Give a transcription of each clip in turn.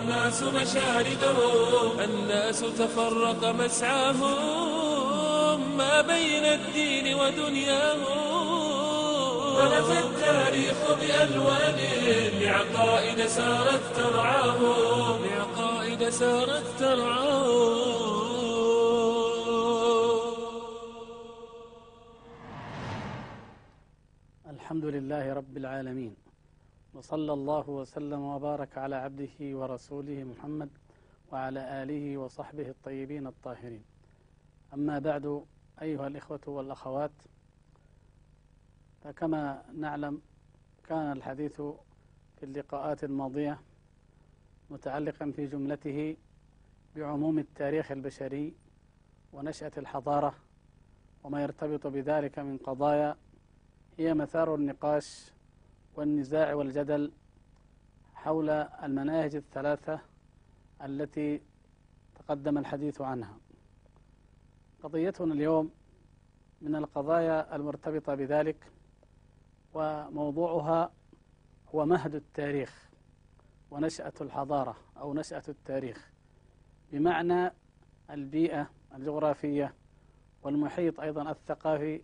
الناس مشاردهم الناس تفرق مسعاهم ما بين الدين ودنياهم. ولف التاريخ بألوان لعقائد سارت ترعاهم لعقائد سارت ترعاهم. الحمد لله رب العالمين. وصلى الله وسلم وبارك على عبده ورسوله محمد وعلى آله وصحبه الطيبين الطاهرين. أما بعد أيها الإخوة والأخوات فكما نعلم كان الحديث في اللقاءات الماضية متعلقا في جملته بعموم التاريخ البشري ونشأة الحضارة وما يرتبط بذلك من قضايا هي مثار النقاش والنزاع والجدل حول المناهج الثلاثة التي تقدم الحديث عنها. قضيتنا اليوم من القضايا المرتبطة بذلك وموضوعها هو مهد التاريخ ونشأة الحضارة أو نشأة التاريخ بمعنى البيئة الجغرافية والمحيط أيضا الثقافي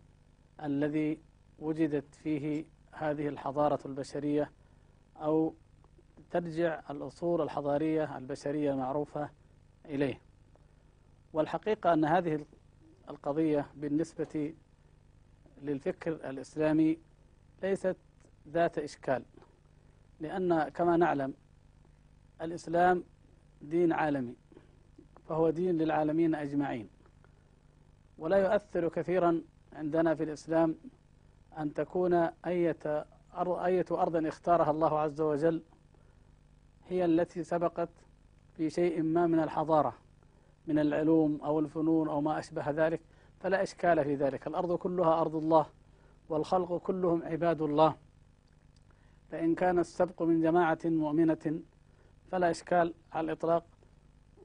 الذي وجدت فيه هذه الحضارة البشرية أو ترجع الأصول الحضارية البشرية المعروفة إليه. والحقيقة أن هذه القضية بالنسبة للفكر الإسلامي ليست ذات إشكال لأن كما نعلم الإسلام دين عالمي فهو دين للعالمين أجمعين ولا يؤثر كثيرا عندنا في الإسلام أن تكون أية أية أرض اختارها الله عز وجل هي التي سبقت في شيء ما من الحضارة من العلوم أو الفنون أو ما أشبه ذلك فلا إشكال في ذلك. الأرض كلها أرض الله والخلق كلهم عباد الله. فإن كان السبق من جماعة مؤمنة فلا إشكال على الإطلاق.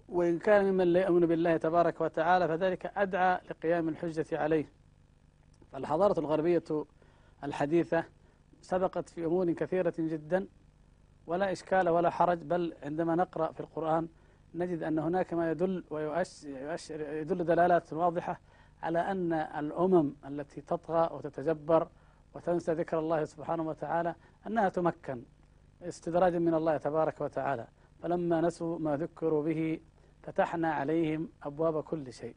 وإن كان ممن لا يؤمن بالله تبارك وتعالى فذلك أدعى لقيام الحجة عليه. فالحضارة الغربية الحديثة سبقت في أمور كثيرة جدا ولا إشكال ولا حرج بل عندما نقرأ في القرآن نجد أن هناك ما يدل ويؤشر يدل دلالات واضحة على أن الأمم التي تطغى وتتجبر وتنسى ذكر الله سبحانه وتعالى أنها تمكن استدراجا من الله تبارك وتعالى. فلما نسوا ما ذكروا به فتحنا عليهم أبواب كل شيء.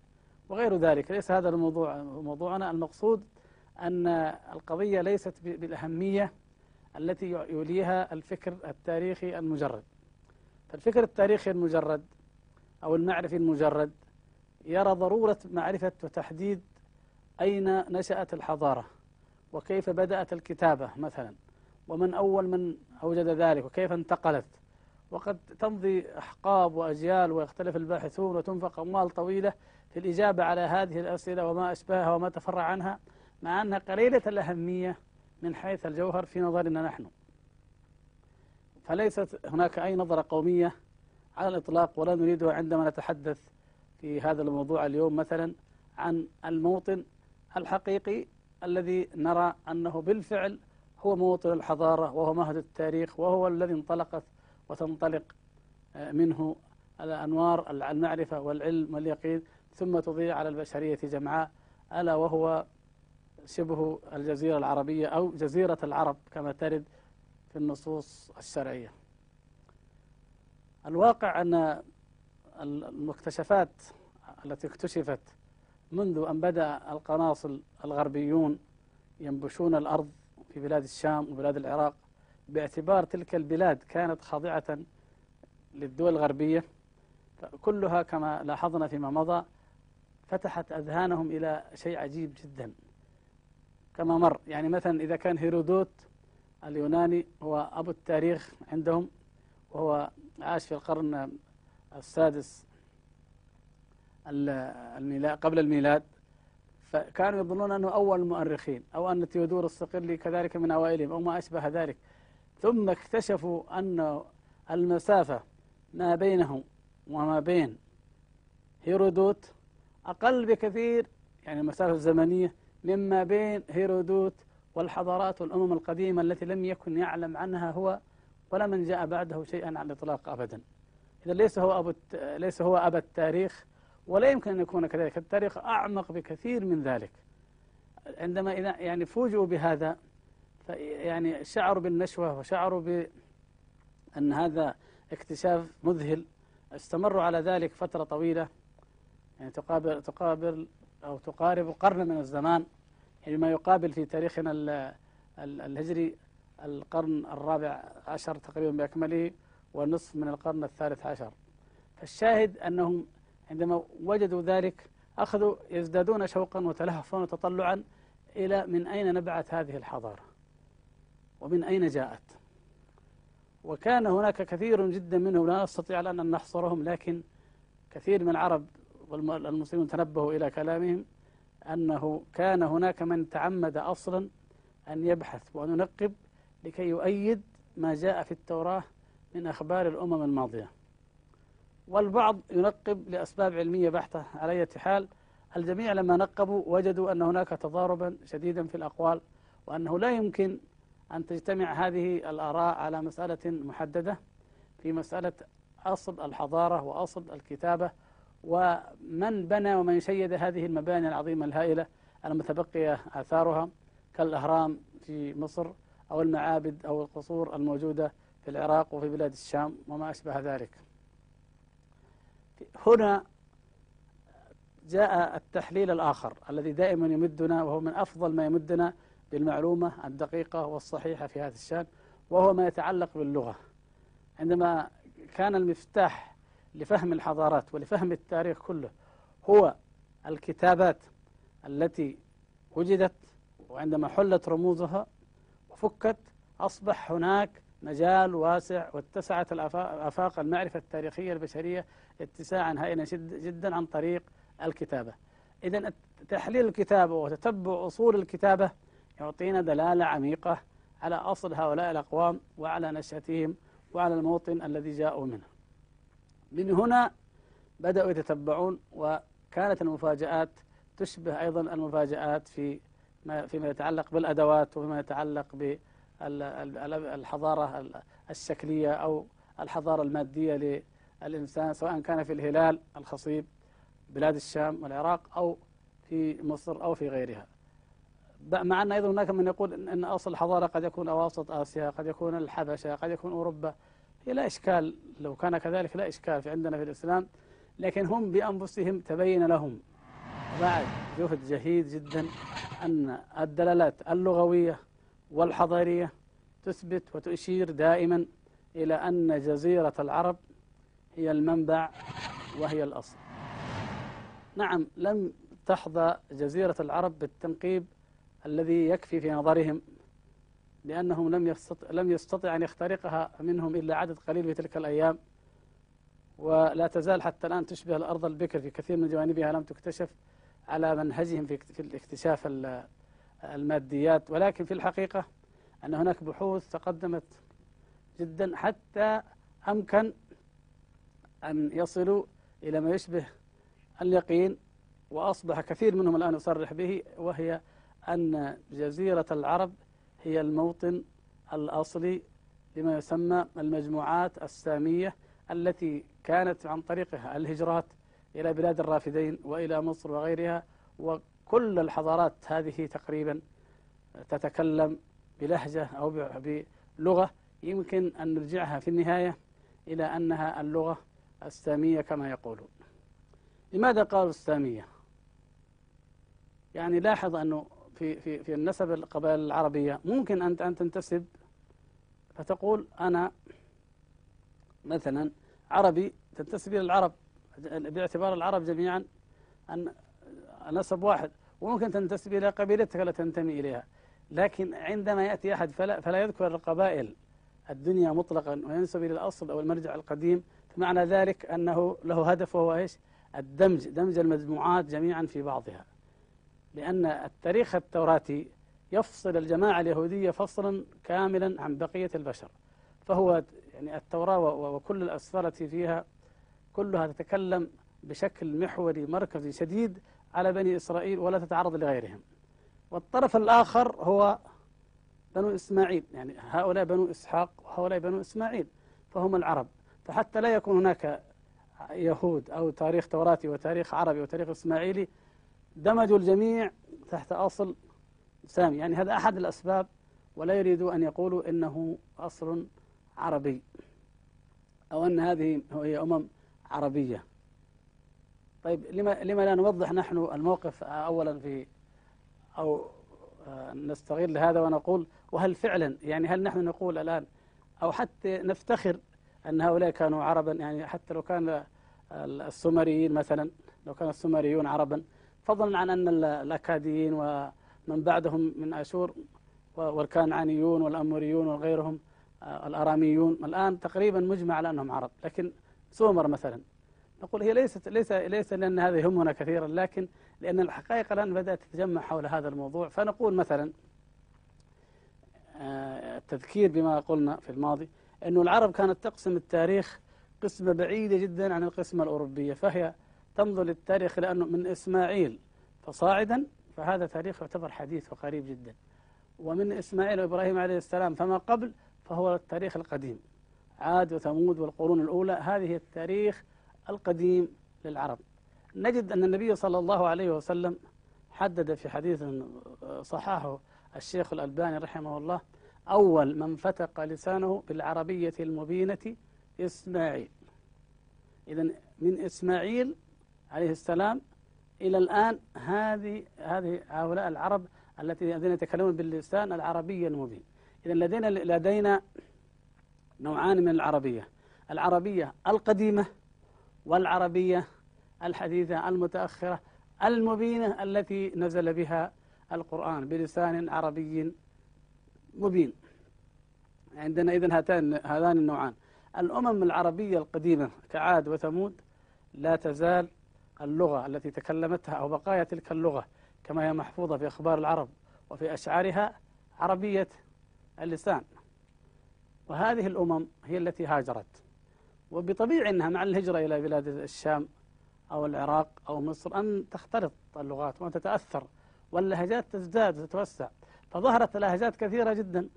وغير ذلك ليس هذا الموضوع موضوعنا المقصود أن القضية ليست بالأهمية التي يوليها الفكر التاريخي المجرد. فالفكر التاريخي المجرد أو المعرفي المجرد يرى ضرورة معرفة وتحديد أين نشأت الحضارة وكيف بدأت الكتابة مثلا ومن أول من أوجد ذلك وكيف انتقلت. وقد تمضي أحقاب وأجيال ويختلف الباحثون وتنفق أموال طويلة في الإجابة على هذه الأسئلة وما أشبهها وما تفرع عنها. مع أنها قليلة الأهمية من حيث الجوهر في نظرنا نحن. فليست هناك أي نظرة قومية على الإطلاق ولا نريدها عندما نتحدث في هذا الموضوع اليوم مثلا عن الموطن الحقيقي الذي نرى أنه بالفعل هو موطن الحضارة وهو مهد التاريخ وهو الذي انطلقت وتنطلق آه، منه الأنوار المعرفة والعلم واليقين ثم تضيء على البشرية جمعاء ألا وهو شبه الجزيرة العربية أو جزيرة العرب كما ترد في النصوص الشرعية. الواقع أن المكتشفات التي اكتشفت منذ أن بدأ القناصل الغربيون ينبشون الأرض في بلاد الشام وبلاد العراق باعتبار تلك البلاد كانت خاضعة للدول الغربية. كلها كما لاحظنا فيما مضى فتحت أذهانهم إلى شيء عجيب جدا. كما مر. يعني مثلا إذا كان هيرودوت اليوناني هو أبو التاريخ عندهم وهو عاش في القرن السادس الميلاد قبل الميلاد فكانوا يظنون أنه أول المؤرخين أو أن تيودور الصقلي كذلك من أوائلهم أو ما أشبه ذلك. ثم اكتشفوا أن المسافة ما بينهم وما بين هيرودوت أقل بكثير يعني المسافة الزمنية مما بين هيرودوت والحضارات والأمم القديمة التي لم يكن يعلم عنها هو ولا من جاء بعده شيئا على الإطلاق أبدا. إذا ليس هو أبو ليس هو أبا التاريخ ولا يمكن أن يكون كذلك. التاريخ أعمق بكثير من ذلك. عندما إذا يعني فوجئوا بهذا يعني شعروا بالنشوة وشعروا بأن هذا اكتشاف مذهل استمروا على ذلك فترة طويلة. يعني تقابل تقابل أو تقارب قرن من الزمان. يعني ما يقابل في تاريخنا الهجري القرن الرابع عشر تقريبا بأكمله ونصف من القرن الثالث عشر. فالشاهد أنهم عندما وجدوا ذلك أخذوا يزدادون شوقا وتلهفا وتطلعا إلى من أين نبعت هذه الحضارة ومن أين جاءت. وكان هناك كثير جدا منهم لا نستطيع الآن أن نحصرهم لكن كثير من العرب والمسلمون تنبهوا إلى كلامهم. أنه كان هناك من تعمد أصلا أن يبحث وأن ينقب لكي يؤيد ما جاء في التوراة من أخبار الأمم الماضية. والبعض ينقب لأسباب علمية بحتة على أي حال. الجميع لما نقبوا وجدوا أن هناك تضاربا شديدا في الأقوال وأنه لا يمكن أن تجتمع هذه الآراء على مسألة محددة في مسألة أصل الحضارة وأصل الكتابة ومن بنى ومن شيد هذه المباني العظيمة الهائلة المتبقية آثارها كالأهرام في مصر أو المعابد أو القصور الموجودة في العراق وفي بلاد الشام وما أشبه ذلك. هنا جاء التحليل الآخر الذي دائما يمدنا وهو من أفضل ما يمدنا بالمعلومة الدقيقة والصحيحة في هذا الشأن وهو ما يتعلق باللغة. عندما كان المفتاح لفهم الحضارات ولفهم التاريخ كله هو الكتابات التي وجدت وعندما حلت رموزها وفكت أصبح هناك مجال واسع واتسعت الآفاق المعرفة التاريخية البشرية اتساعا هائلا جدا عن طريق الكتابة. إذا تحليل الكتابة وتتبع أصول الكتابة يعطينا دلالة عميقة على أصل هؤلاء الأقوام وعلى نشأتهم وعلى الموطن الذي جاءوا منه. من هنا بدأوا يتتبعون وكانت المفاجآت تشبه أيضا المفاجآت في ما فيما يتعلق بالأدوات وفيما يتعلق بالحضارة الشكلية أو الحضارة المادية للإنسان سواء كان في الهلال الخصيب بلاد الشام والعراق أو في مصر أو في غيرها. مع أن أيضا هناك من يقول أن أصل الحضارة قد يكون أواسط آسيا قد يكون الحبشة قد يكون أوروبا هي لا إشكال لو كان كذلك لا إشكال في عندنا في الإسلام لكن هم بأنفسهم تبين لهم. بعد جهد جهيد جدا أن الدلالات اللغوية والحضارية تثبت وتشير دائما إلى أن جزيرة العرب هي المنبع وهي الأصل. نعم لم تحظى جزيرة العرب بالتنقيب الذي يكفي في نظرهم لأنهم لم يستطع, لم يستطع أن يخترقها منهم إلا عدد قليل في تلك الأيام. ولا تزال حتى الآن تشبه الأرض البكر في كثير من جوانبها لم تكتشف على منهجهم في الاكتشاف الماديات. ولكن في الحقيقة أن هناك بحوث تقدمت جدا حتى أمكن أن يصلوا إلى ما يشبه اليقين. وأصبح كثير منهم الآن يصرح به وهي أن جزيرة العرب هي الموطن الأصلي لما يسمى المجموعات السامية التي كانت عن طريقها الهجرات إلى بلاد الرافدين وإلى مصر وغيرها وكل الحضارات هذه تقريبا تتكلم بلهجة أو بلغة يمكن أن نرجعها في النهاية إلى أنها اللغة السامية كما يقولون. لماذا قالوا السامية؟ يعني لاحظ أنه في, في, في النسب القبائل العربية. ممكن أنت أن تنتسب فتقول أنا مثلا عربي تنتسب إلى العرب باعتبار العرب جميعا أن نسب واحد وممكن تنتسب إلى قبيلتك التي تنتمي إليها. لكن عندما يأتي أحد فلا, فلا يذكر القبائل الدنيا مطلقا وينسب إلى الأصل أو المرجع القديم فمعنى ذلك أنه له هدف وهو إيش؟ الدمج دمج المجموعات جميعا في بعضها. لأن التاريخ التوراتي يفصل الجماعة اليهودية فصلا كاملا عن بقية البشر. فهو يعني التوراة وكل الأسفار التي فيها كلها تتكلم بشكل محوري مركزي شديد على بني إسرائيل ولا تتعرض لغيرهم. والطرف الآخر هو بنو إسماعيل يعني هؤلاء بنو إسحاق وهؤلاء بنو إسماعيل فهم العرب. فحتى لا يكون هناك يهود أو تاريخ توراتي وتاريخ عربي وتاريخ إسماعيلي دمجوا الجميع تحت أصل سامي. يعني هذا أحد الأسباب ولا يريدوا أن يقولوا إنه أصل عربي أو أن هذه هي أمم عربية. طيب لما, لما لا نوضح نحن الموقف أولا في أو آه، نستغل هذا ونقول وهل فعلا يعني هل نحن نقول الآن أو حتى نفتخر أن هؤلاء كانوا عربا؟ يعني حتى لو كان السومريين مثلا لو كان السومريون عربا فضلا عن أن الأكاديين ومن بعدهم من أشور والكانعانيون والأموريون وغيرهم آه، الأراميون. الآن تقريبا مجمع على أنهم عرب لكن سومر مثلا. نقول هي ليست ليس ليس لأن هذا يهمنا كثيرا لكن لأن الحقائق الآن بدأت تتجمع حول هذا الموضوع. فنقول مثلا آه، التذكير بما قلنا في الماضي أنه العرب كانت تقسم التاريخ قسمة بعيدة جدا عن القسمة الأوروبية فهي تنظر للتاريخ لأنه من إسماعيل. فصاعدا فهذا تاريخ يعتبر حديث وقريب جدا. ومن إسماعيل وإبراهيم عليه السلام فما قبل فهو التاريخ القديم. عاد وثمود والقرون الأولى هذه التاريخ القديم للعرب. نجد أن النبي صلى الله عليه وسلم حدد في حديث صححه الشيخ الألباني رحمه الله أول من فتق لسانه بالعربية المبينة إسماعيل. إذا من إسماعيل عليه السلام إلى الآن هذه هذه هؤلاء العرب التي الذين يتكلمون باللسان العربي المبين. إذا لدينا لدينا نوعان من العربية. العربية القديمة والعربية الحديثة المتأخرة المبينة التي نزل بها القرآن بلسان عربي مبين. عندنا إذن هاتان هذان النوعان. الأمم العربية القديمة كعاد وثمود لا تزال اللغة التي تكلمتها أو بقايا تلك اللغة كما هي محفوظة في أخبار العرب وفي أشعارها عربية اللسان. وهذه الأمم هي التي هاجرت. وبطبيعي أنها مع الهجرة إلى بلاد الشام أو العراق أو مصر أن تختلط اللغات وأن تتأثر واللهجات تزداد وتتوسع. فظهرت لهجات كثيرة جدا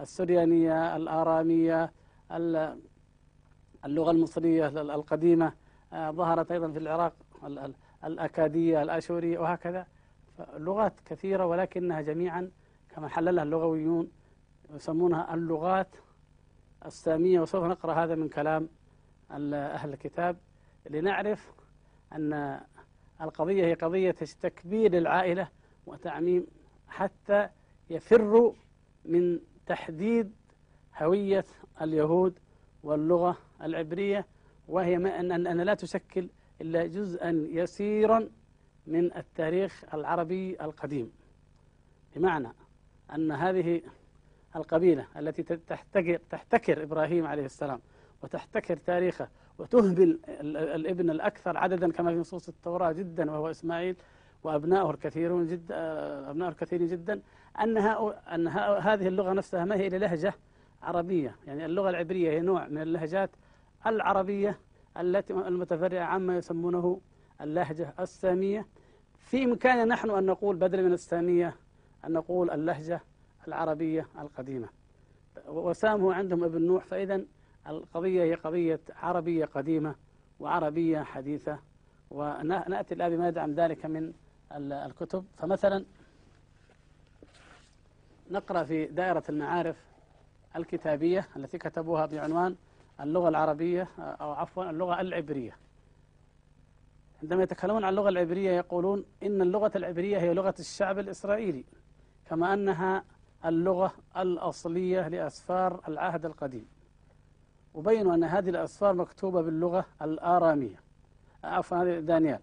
السريانية الآرامية اللغة المصرية القديمة آه، ظهرت أيضا في العراق الأكادية الآشورية وهكذا. لغات كثيرة ولكنها جميعا كما حللها اللغويون يسمونها اللغات السامية. وسوف نقرأ هذا من كلام أهل الكتاب لنعرف أن القضية هي قضية تكبير العائلة وتعميم حتى يفر من تحديد هوية اليهود واللغة العبرية. وهي أن لا تشكل إلا جزءا يسيرا من التاريخ العربي القديم. بمعنى أن هذه القبيلة التي تحتكر, تحتكر إبراهيم عليه السلام وتحتكر تاريخه وتهمل الإبن الأكثر عددا كما في نصوص التوراة جدا وهو إسماعيل وأبنائه الكثيرون جدا أبنائه الكثيرين جدا أنها أن هذه اللغة نفسها ما هي إلا لهجة عربية. يعني اللغة العبرية هي نوع من اللهجات العربية التي المتفرعة عما يسمونه اللهجة السامية. في إمكاننا نحن أن نقول بدل من السامية أن نقول اللهجة العربية القديمة. وسام هو عندهم ابن نوح فإذا القضية هي قضية عربية قديمة وعربية حديثة. ونأتي الآن بما يدعم ذلك من الكتب. فمثلا نقرأ في دائرة المعارف الكتابية التي كتبوها بعنوان اللغة العربية أو عفوا اللغة العبرية. عندما يتكلمون عن اللغة العبرية يقولون إن اللغة العبرية هي لغة الشعب الإسرائيلي كما أنها اللغة الأصلية لأسفار العهد القديم. وبينوا أن هذه الأسفار مكتوبة باللغة الآرامية. عفوا دانيال.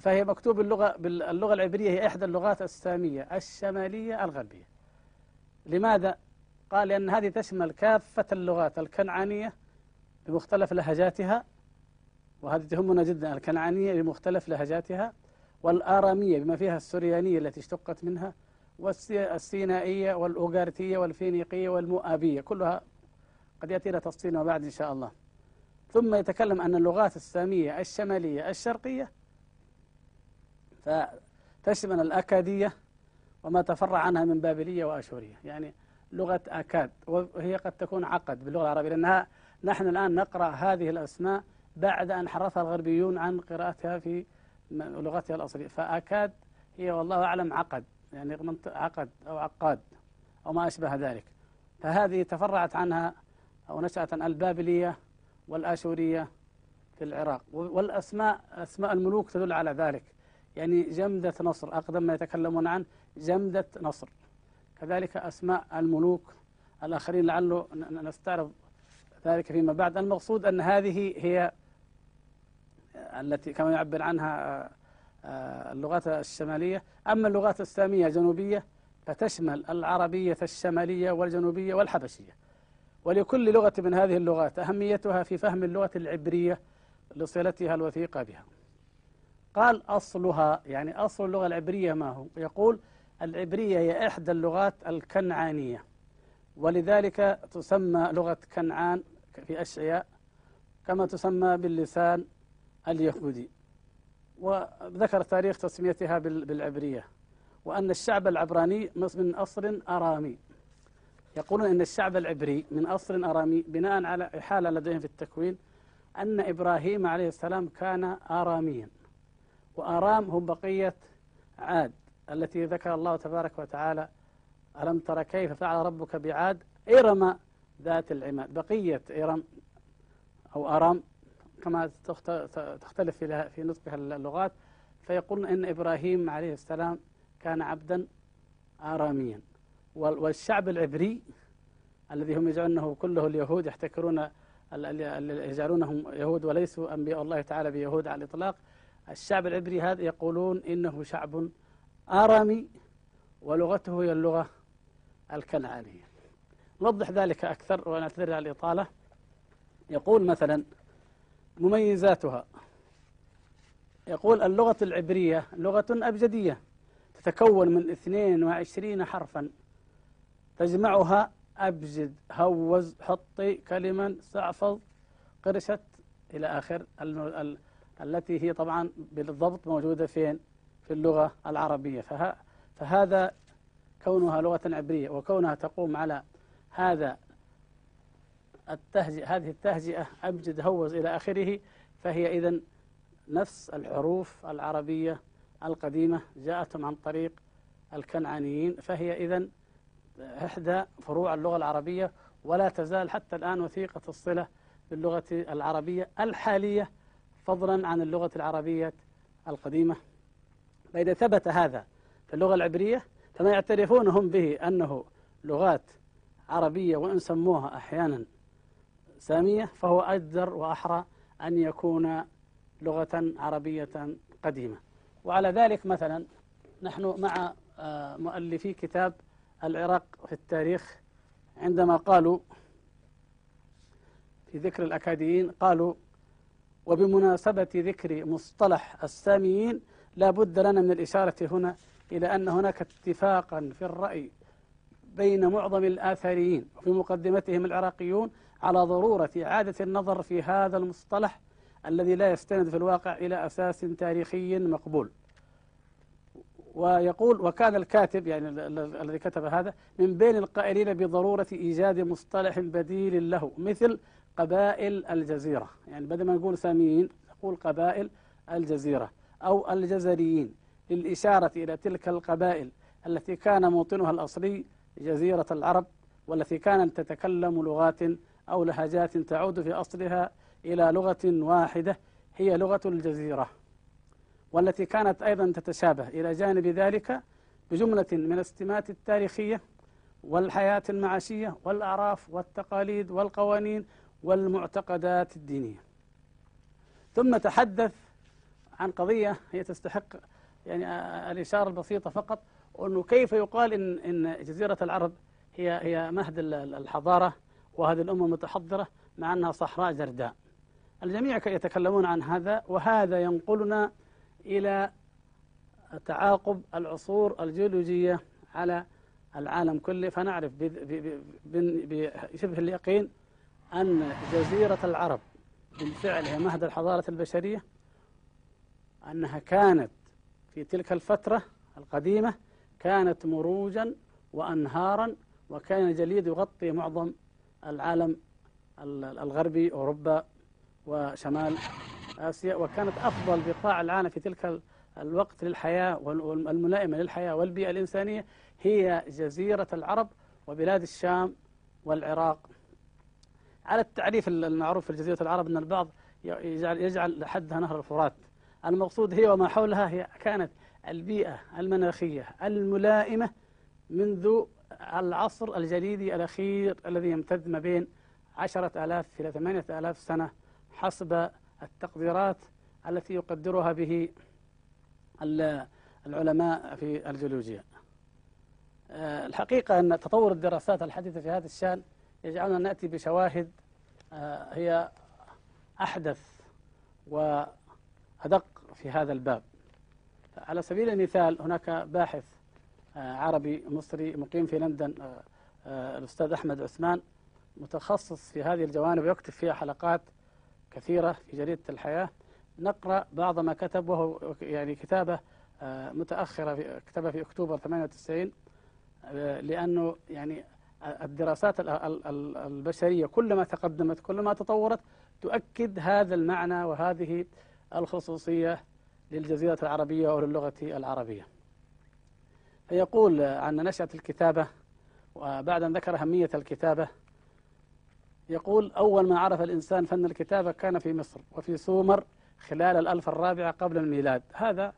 فهي مكتوب باللغة باللغة العبرية هي إحدى اللغات السامية الشمالية الغربية. لماذا؟ قال لأن هذه تشمل كافة اللغات الكنعانية بمختلف لهجاتها وهذه تهمنا جدا الكنعانية بمختلف لهجاتها والآرامية بما فيها السريانية التي اشتقت منها والسينائية والأوغارتية والفينيقية والمؤابية كلها قد يأتينا تفصيلها بعد إن شاء الله. ثم يتكلم عن اللغات السامية الشمالية الشرقية فتشمل الأكادية وما تفرع عنها من بابلية وأشورية. يعني لغة أكاد وهي قد تكون عقد باللغة العربية لأنها نحن الآن نقرأ هذه الأسماء بعد أن حرفها الغربيون عن قراءتها في لغتها الأصلية. فأكاد هي والله أعلم عقد يعني عقد أو عقاد أو ما أشبه ذلك. فهذه تفرعت عنها أو نشأت عن البابلية والآشورية في العراق. والأسماء أسماء الملوك تدل على ذلك. يعني جمدة نصر أقدم ما يتكلمون عن جمدة نصر. كذلك أسماء الملوك الآخرين لعله نستعرض ذلك فيما بعد. المقصود أن هذه هي التي كما يعبر عنها آه، اللغات الشمالية. أما اللغات السامية الجنوبية فتشمل العربية الشمالية والجنوبية والحبشية. ولكل لغة من هذه اللغات أهميتها في فهم اللغة العبرية لصلتها الوثيقة بها. قال أصلها يعني أصل اللغة العبرية ما هو؟ يقول العبرية هي إحدى اللغات الكنعانية ولذلك تسمى لغة كنعان في أشعياء كما تسمى باللسان اليهودي وذكر تاريخ تسميتها بالعبرية وأن الشعب العبراني من أصل أرامي. يقولون أن الشعب العبري من أصل أرامي بناء على إحالة لديهم في التكوين أن إبراهيم عليه السلام كان آراميا وآرام هم بقية عاد التي ذكر الله تبارك وتعالى ألم تر كيف فعل ربك بعاد؟ إرم ذات العماد. بقية إرم أو أرام كما تختلف في نطقها اللغات فيقولون إن إبراهيم عليه السلام كان عبدا آراميا. والشعب العبري الذي هم يجعلونه كله اليهود يحتكرون يجعلونهم يهود وليسوا أنبياء الله تعالى بيهود على الإطلاق. الشعب العبري هذا يقولون إنه شعب آرامي ولغته هي اللغة الكنعانية. نوضح ذلك أكثر ونعتذر على الإطالة. يقول مثلا مميزاتها. يقول اللغة العبرية لغة أبجدية تتكون من 22 حرفا. تجمعها أبجد هوز حطي كلمن سعفض قرشت إلى آخر. التي هي طبعا بالضبط موجودة فين؟ في اللغة العربية. فه فهذا كونها لغة عبرية وكونها تقوم على هذا التهجئة هذه التهجئة أبجد هوز إلى آخره فهي إذا نفس الحروف العربية القديمة جاءتهم عن طريق الكنعانيين فهي إذا إحدى فروع اللغة العربية ولا تزال حتى الآن وثيقة الصلة باللغة العربية الحالية فضلا عن اللغة العربية القديمة. فإذا ثبت هذا في اللغة العبرية فما يعترفون هم به أنه لغات عربية وإن سموها أحيانا سامية فهو أجدر وأحرى أن يكون لغة عربية قديمة. وعلى ذلك مثلا نحن مع آه، مؤلفي كتاب العراق في التاريخ عندما قالوا في ذكر الأكاديين قالوا وبمناسبة ذكر مصطلح الساميين لا بد لنا من الإشارة هنا إلى أن هناك اتفاقا في الرأي بين معظم الآثاريين وفي مقدمتهم العراقيون على ضرورة إعادة النظر في هذا المصطلح الذي لا يستند في الواقع إلى أساس تاريخي مقبول. ويقول وكان الكاتب يعني الذي كتب هذا من بين القائلين بضرورة إيجاد مصطلح بديل له مثل قبائل الجزيرة. يعني بدل ما نقول ساميين نقول قبائل الجزيرة أو الجزريين للإشارة إلى تلك القبائل التي كان موطنها الأصلي جزيرة العرب والتي كانت تتكلم لغات أو لهجات تعود في أصلها إلى لغة واحدة هي لغة الجزيرة والتي كانت أيضا تتشابه إلى جانب ذلك بجملة من السمات التاريخية والحياة المعاشية والأعراف والتقاليد والقوانين والمعتقدات الدينية. ثم تحدث عن قضية هي تستحق يعني الإشارة البسيطة فقط. أنه كيف يقال إن, إن جزيرة العرب هي هي مهد الحضارة وهذه الأمة متحضرة مع أنها صحراء جرداء. الجميع يتكلمون عن هذا وهذا ينقلنا إلى تعاقب العصور الجيولوجية على العالم كله. فنعرف بشبه اليقين أن جزيرة العرب بالفعل هي مهد الحضارة البشرية أنها كانت في تلك الفترة القديمة كانت مروجا وأنهارا وكان الجليد يغطي معظم العالم الغربي أوروبا وشمال آسيا. وكانت أفضل بقاع العالم في تلك الوقت للحياة والملائمة للحياة والبيئة الإنسانية هي جزيرة العرب وبلاد الشام والعراق. على التعريف المعروف في جزيرة العرب أن البعض يجعل, يجعل حدها نهر الفرات. المقصود هي وما حولها هي كانت البيئة المناخية الملائمة منذ العصر الجليدي الأخير الذي يمتد ما بين عشرة آلاف إلى ثمانية آلاف سنة حسب التقديرات التي يقدرها به العلماء في الجيولوجيا. آه، الحقيقة أن تطور الدراسات الحديثة في هذا الشأن يجعلنا نأتي بشواهد آه، هي أحدث وأدق في هذا الباب. على سبيل المثال هناك باحث آه، عربي مصري مقيم في لندن الأستاذ أحمد عثمان متخصص في هذه الجوانب ويكتب فيها حلقات كثيرة في جريدة الحياة. نقرأ بعض ما كتب وهو يعني كتابة آه، متأخرة كتبها في أكتوبر 98 آه، لأنه يعني الدراسات البشرية كلما تقدمت كلما تطورت تؤكد هذا المعنى وهذه الخصوصية للجزيرة العربية وللغة العربية. فيقول عن نشأة الكتابة وبعد أن ذكر أهمية الكتابة يقول أول ما عرف الإنسان فن الكتابة كان في مصر وفي سومر خلال الألف الرابعة قبل الميلاد. هذا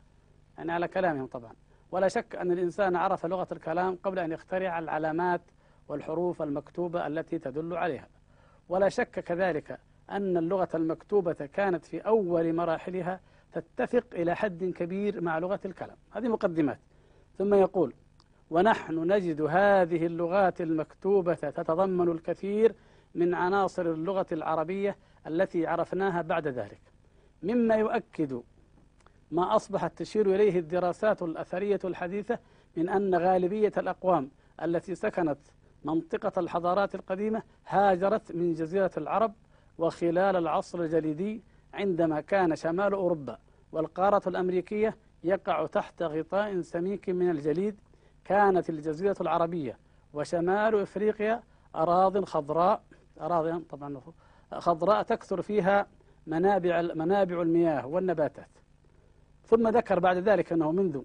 يعني على كلامهم طبعا. ولا شك أن الإنسان عرف لغة الكلام قبل أن يخترع العلامات والحروف المكتوبة التي تدل عليها. ولا شك كذلك أن اللغة المكتوبة كانت في أول مراحلها تتفق إلى حد كبير مع لغة الكلام. هذه مقدمات. ثم يقول ونحن نجد هذه اللغات المكتوبة تتضمن الكثير من عناصر اللغة العربية التي عرفناها بعد ذلك. مما يؤكد ما أصبحت تشير إليه الدراسات الأثرية الحديثة من أن غالبية الأقوام التي سكنت منطقة الحضارات القديمة هاجرت من جزيرة العرب وخلال العصر الجليدي عندما كان شمال أوروبا. والقارة الأمريكية يقع تحت غطاء سميك من الجليد كانت الجزيرة العربية وشمال إفريقيا أراض خضراء أراضي طبعا خضراء تكثر فيها منابع منابع المياه والنباتات. ثم ذكر بعد ذلك أنه منذ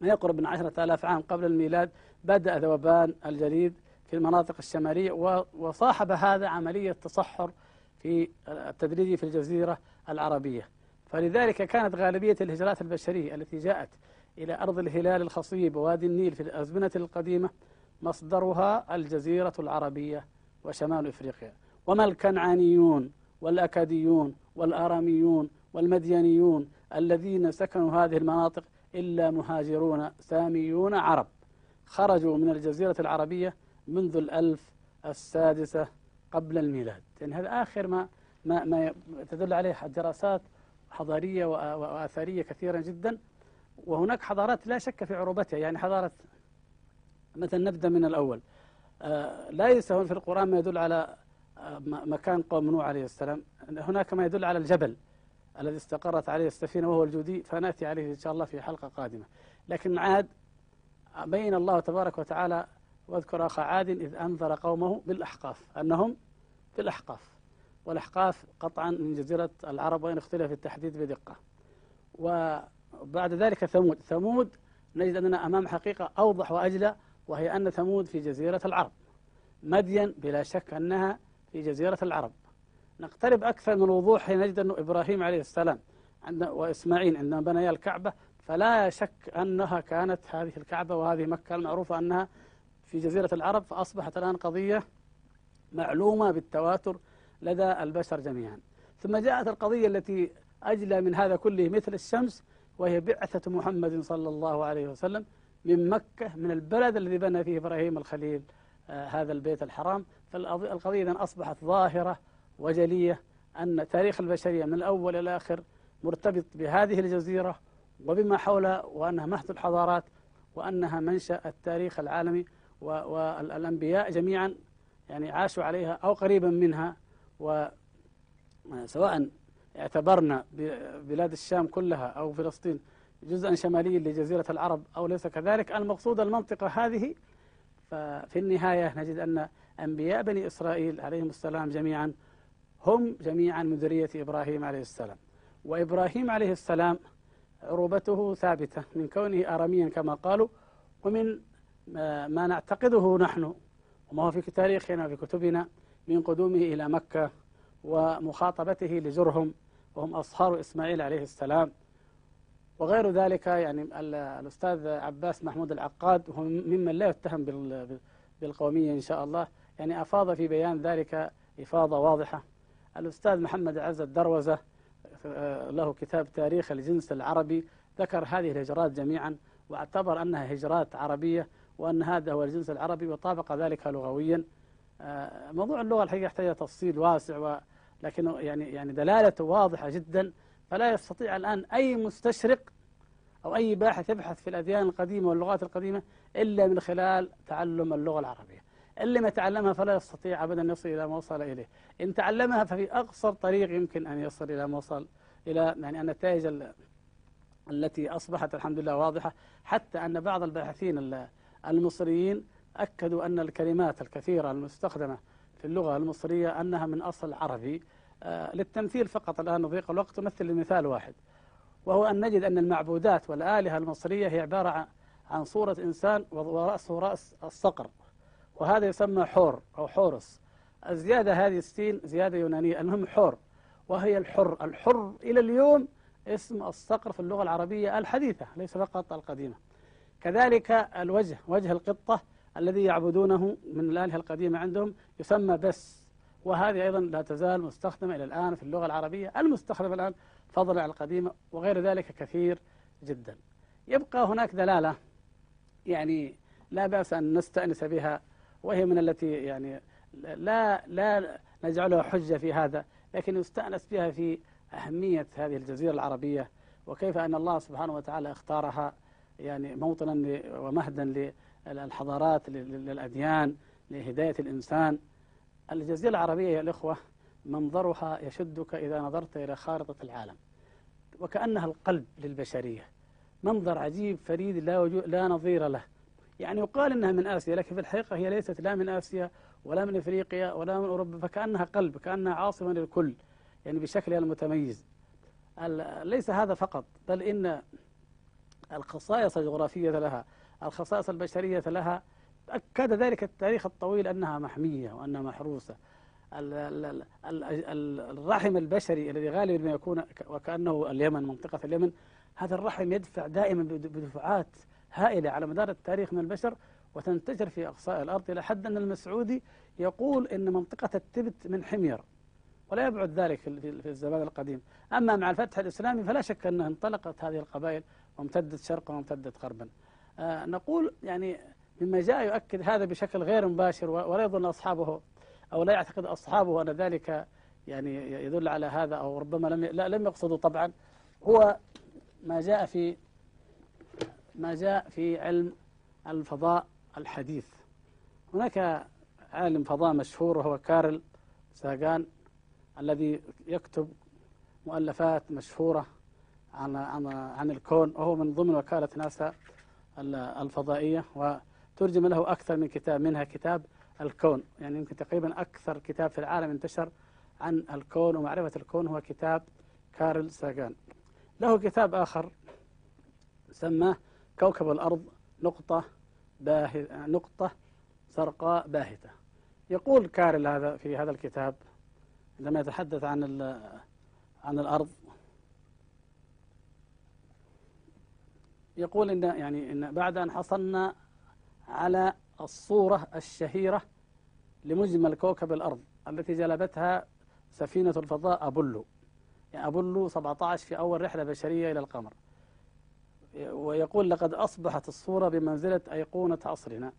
ما يقرب من عشرة آلاف عام قبل الميلاد بدأ ذوبان الجليد في المناطق الشمالية وصاحب هذا عملية تصحر في التدريجي في الجزيرة العربية. فلذلك كانت غالبية الهجرات البشرية التي جاءت إلى أرض الهلال الخصيب ووادي النيل في الأزمنة القديمة مصدرها الجزيرة العربية وشمال إفريقيا. وما الكنعانيون والأكاديون والآراميون والمديانيون الذين سكنوا هذه المناطق إلا مهاجرون ساميون عرب. خرجوا من الجزيرة العربية منذ الألف السادسة قبل الميلاد. يعني هذا آخر ما ما, ما تدل عليه دراسات حضارية وآثارية كثيرة جدا وهناك حضارات لا شك في عروبتها يعني حضارة مثلا نبدأ من الأول. آه، ليس في القرآن ما يدل على آه، مكان قوم نوح عليه السلام. هناك ما يدل على الجبل الذي استقرت عليه السفينة وهو الجودي فنأتي عليه إن شاء الله في حلقة قادمة. لكن عاد بين الله تبارك وتعالى واذكر أخ عاد إذ أنذر قومه بالأحقاف أنهم في الأحقاف والأحقاف قطعا من جزيرة العرب وإن اختلف التحديد بدقة. وبعد ذلك ثمود. ثمود نجد أننا أمام حقيقة أوضح وأجلى وهي أن ثمود في جزيرة العرب. مدين بلا شك أنها في جزيرة العرب. نقترب أكثر من الوضوح حين نجد أن إبراهيم عليه السلام وإسماعيل عندما بنيا الكعبة فلا شك أنها كانت هذه الكعبة وهذه مكة المعروفة أنها في جزيرة العرب فأصبحت الآن قضية معلومة بالتواتر لدى البشر جميعا. ثم جاءت القضية التي أجلى من هذا كله مثل الشمس وهي بعثة محمد صلى الله عليه وسلم من مكة من البلد الذي بنى فيه إبراهيم الخليل آه هذا البيت الحرام. فالقضية إذن أصبحت ظاهرة وجلية أن تاريخ البشرية من الأول إلى الآخر مرتبط بهذه الجزيرة وبما حولها وأنها مهد الحضارات وأنها منشأ التاريخ العالمي والأنبياء جميعا يعني عاشوا عليها أو قريبا منها وسواء اعتبرنا بلاد الشام كلها أو فلسطين جزءا شماليا لجزيرة العرب أو ليس كذلك المقصود المنطقة هذه. ففي النهاية نجد أن أنبياء بني إسرائيل عليهم السلام جميعا هم جميعا من ذرية إبراهيم عليه السلام. وإبراهيم عليه السلام عروبته ثابتة من كونه أرميا كما قالوا ومن ما نعتقده نحن وما هو في تاريخنا وفي كتبنا من قدومه إلى مكة ومخاطبته لجرهم وهم أصهار إسماعيل عليه السلام. وغير ذلك يعني الأستاذ عباس محمود العقاد وهو ممن لا يتهم بالقومية إن شاء الله. يعني أفاض في بيان ذلك إفاضة واضحة. الأستاذ محمد عز الدروزة آه، له كتاب تاريخ الجنس العربي ذكر هذه الهجرات جميعا واعتبر أنها هجرات عربية وأن هذا هو الجنس العربي وطابق ذلك لغويا. موضوع اللغة الحقيقة يحتاج تفصيل واسع لكن يعني يعني دلالته واضحة جدا. فلا يستطيع الآن أي مستشرق أو أي باحث يبحث في الأديان القديمة واللغات القديمة إلا من خلال تعلم اللغة العربية. اللي ما تعلمها فلا يستطيع أبدا أن يصل إلى ما وصل إليه. إن تعلمها ففي أقصر طريق يمكن أن يصل إلى ما وصل إلى يعني النتائج التي أصبحت الحمد لله واضحة. حتى أن بعض الباحثين المصريين أكدوا أن الكلمات الكثيرة المستخدمة في اللغة المصرية أنها من أصل عربي. آه، للتمثيل فقط الآن نضيق الوقت. تمثل لمثال واحد وهو أن نجد أن المعبودات والآلهة المصرية هي عبارة عن صورة إنسان ورأسه رأس الصقر وهذا يسمى حور أو حورس. الزيادة هذه السين زيادة يونانية المهم حور وهي الحر. الحر إلى اليوم اسم الصقر في اللغة العربية الحديثة ليس فقط القديمة. كذلك الوجه وجه القطة الذي يعبدونه من الآلهة القديمة عندهم يسمى بس. وهذه أيضا لا تزال مستخدمة إلى الآن في اللغة العربية المستخدمة الآن فضلا عن القديمة وغير ذلك كثير جدا. يبقى هناك دلالة يعني لا بأس أن نستأنس بها وهي من التي يعني لا لا نجعلها حجة في هذا لكن يستأنس بها في أهمية هذه الجزيرة العربية وكيف أن الله سبحانه وتعالى اختارها يعني موطنا ومهدا للحضارات للأديان لهداية الإنسان. الجزيرة العربية يا الإخوة منظرها يشدك إذا نظرت إلى خارطة العالم وكأنها القلب للبشرية. منظر عجيب فريد لا, لا نظير له. يعني يقال أنها من آسيا لكن في الحقيقة هي ليست لا من آسيا ولا من إفريقيا ولا من أوروبا فكأنها قلب كأنها عاصمة للكل يعني بشكلها المتميز. ليس هذا فقط بل إن الخصائص الجغرافية لها الخصائص البشرية لها. أكد ذلك التاريخ الطويل أنها محمية وأنها محروسة. الرحم البشري الذي غالبا ما يكون وكأنه اليمن منطقة اليمن هذا الرحم يدفع دائما بدفعات هائلة على مدار التاريخ من البشر وتنتشر في أقصاء الأرض إلى حد أن المسعودي يقول أن منطقة التبت من حمير ولا يبعد ذلك في الزمان القديم. أما مع الفتح الإسلامي فلا شك أنها انطلقت هذه القبائل وامتدت شرقا وامتدت غربا. نقول يعني مما جاء يؤكد هذا بشكل غير مباشر ولا يظن أصحابه أو لا يعتقد أصحابه أن ذلك يعني يدل على هذا أو ربما لم لا لم يقصدوا طبعا. هو ما جاء في ما جاء في علم الفضاء الحديث. هناك عالم فضاء مشهور وهو كارل ساغان الذي يكتب مؤلفات مشهورة عن عن عن الكون وهو من ضمن وكالة ناسا. الفضائية وترجم له أكثر من كتاب منها كتاب الكون. يعني يمكن تقريبا أكثر كتاب في العالم انتشر عن الكون ومعرفة الكون هو كتاب كارل ساغان. له كتاب آخر سماه كوكب الأرض نقطة باهتة نقطة زرقاء باهتة. يقول كارل هذا في هذا الكتاب عندما يتحدث عن عن الأرض يقول إن يعني إن بعد أن حصلنا على الصورة الشهيرة لمجمل كوكب الأرض التي جلبتها سفينة الفضاء أبولو. يعني أبولو 17 في أول رحلة بشرية إلى القمر. ويقول لقد أصبحت الصورة بمنزلة أيقونة عصرنا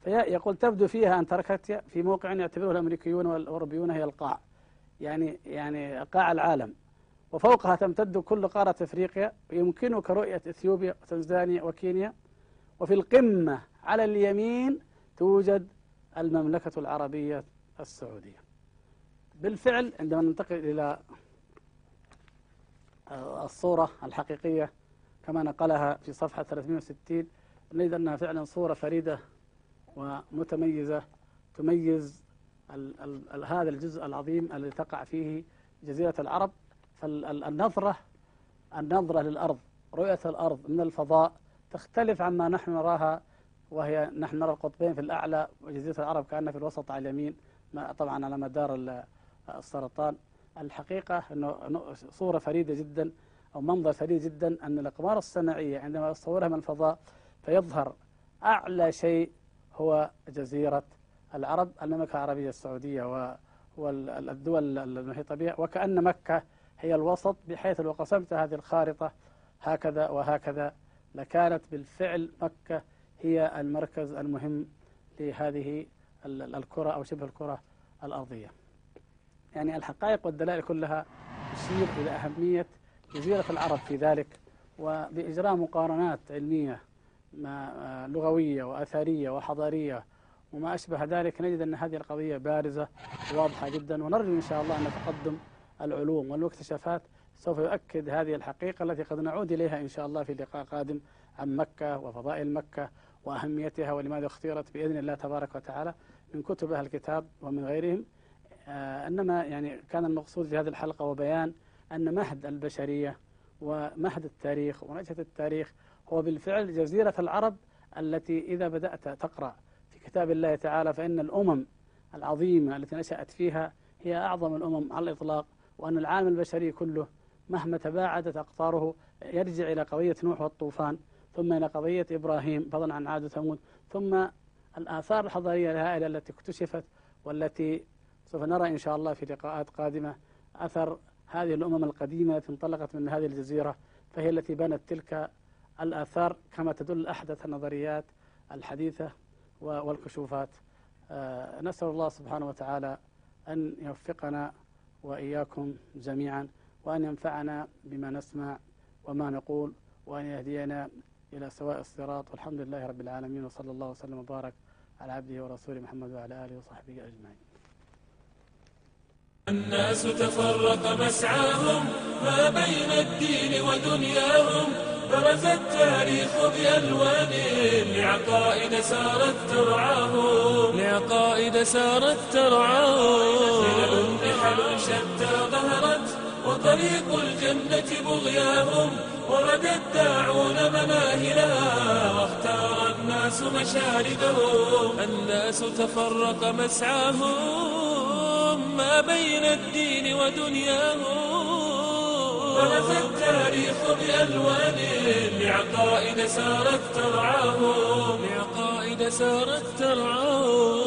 فيقول تبدو فيها أنتاركتيا في موقع يعتبره الأمريكيون والأوروبيون هي القاع. يعني يعني قاع العالم. وفوقها تمتد كل قارة أفريقيا ويمكنك رؤية إثيوبيا وتنزانيا وكينيا. وفي القمة على اليمين توجد المملكة العربية السعودية. بالفعل عندما ننتقل إلى الصورة الحقيقية كما نقلها في صفحة 360 نجد أنها فعلا صورة فريدة ومتميزة تميز هذا الجزء العظيم الذي تقع فيه جزيرة العرب. فالنظرة النظرة للأرض رؤية الأرض من الفضاء تختلف عما نحن نراها وهي نحن نرى القطبين في الأعلى وجزيرة العرب كأنها في الوسط على اليمين طبعا على مدار السرطان. الحقيقة أنه صورة فريدة جدا أو منظر فريد جدا أن الأقمار الصناعية عندما يصورها من الفضاء فيظهر أعلى شيء هو جزيرة العرب المملكة العربية السعودية والدول المحيطة بها وكأن مكة هي الوسط بحيث لو قسمت هذه الخارطة هكذا وهكذا لكانت بالفعل مكة هي المركز المهم لهذه الكرة أو شبه الكرة الأرضية. يعني الحقائق والدلائل كلها تشير إلى أهمية جزيرة العرب في ذلك وبإجراء مقارنات علمية لغوية وأثرية وحضارية وما أشبه ذلك نجد أن هذه القضية بارزة واضحة جدا ونرجو إن شاء الله أن تقدم العلوم والمكتشفات سوف يؤكد هذه الحقيقة التي قد نعود إليها إن شاء الله في لقاء قادم عن مكة وفضائل مكة وأهميتها ولماذا اختيرت بإذن الله تبارك وتعالى من كتب أهل الكتاب ومن غيرهم. آه إنما يعني كان المقصود في هذه الحلقة وبيان أن مهد البشرية ومهد التاريخ ونشأة التاريخ هو بالفعل جزيرة العرب التي إذا بدأت تقرأ في كتاب الله تعالى فإن الأمم العظيمة التي نشأت فيها هي أعظم الأمم على الإطلاق. وأن العالم البشري كله مهما تباعدت أقطاره يرجع إلى قضية نوح والطوفان ثم إلى قضية إبراهيم فضلا عن عاد وثمود ثم الآثار الحضارية الهائلة التي اكتشفت والتي سوف نرى إن شاء الله في لقاءات قادمة أثر هذه الأمم القديمة التي انطلقت من هذه الجزيرة فهي التي بنت تلك الآثار كما تدل أحدث النظريات الحديثة والكشوفات. آه، نسأل الله سبحانه وتعالى أن يوفقنا وإياكم جميعا وأن ينفعنا بما نسمع وما نقول وأن يهدينا إلى سواء الصراط والحمد لله رب العالمين وصلى الله وسلم وبارك على عبده ورسوله محمد وعلى آله وصحبه أجمعين. الناس تفرق مسعاهم ما بين الدين ودنياهم برز التاريخ بألوان لعقائد سارت ترعاهم. لعقائد سارت ترعاهم. شتى ظهرت وطريق الجنة بغياهم ورد الداعون مناهلها واختار الناس مشاردهم الناس تفرق مسعاهم ما بين الدين ودنياهم. برز التاريخ بألوان لعقائد سارت ترعاهم. لعقائد سارت ترعاهم.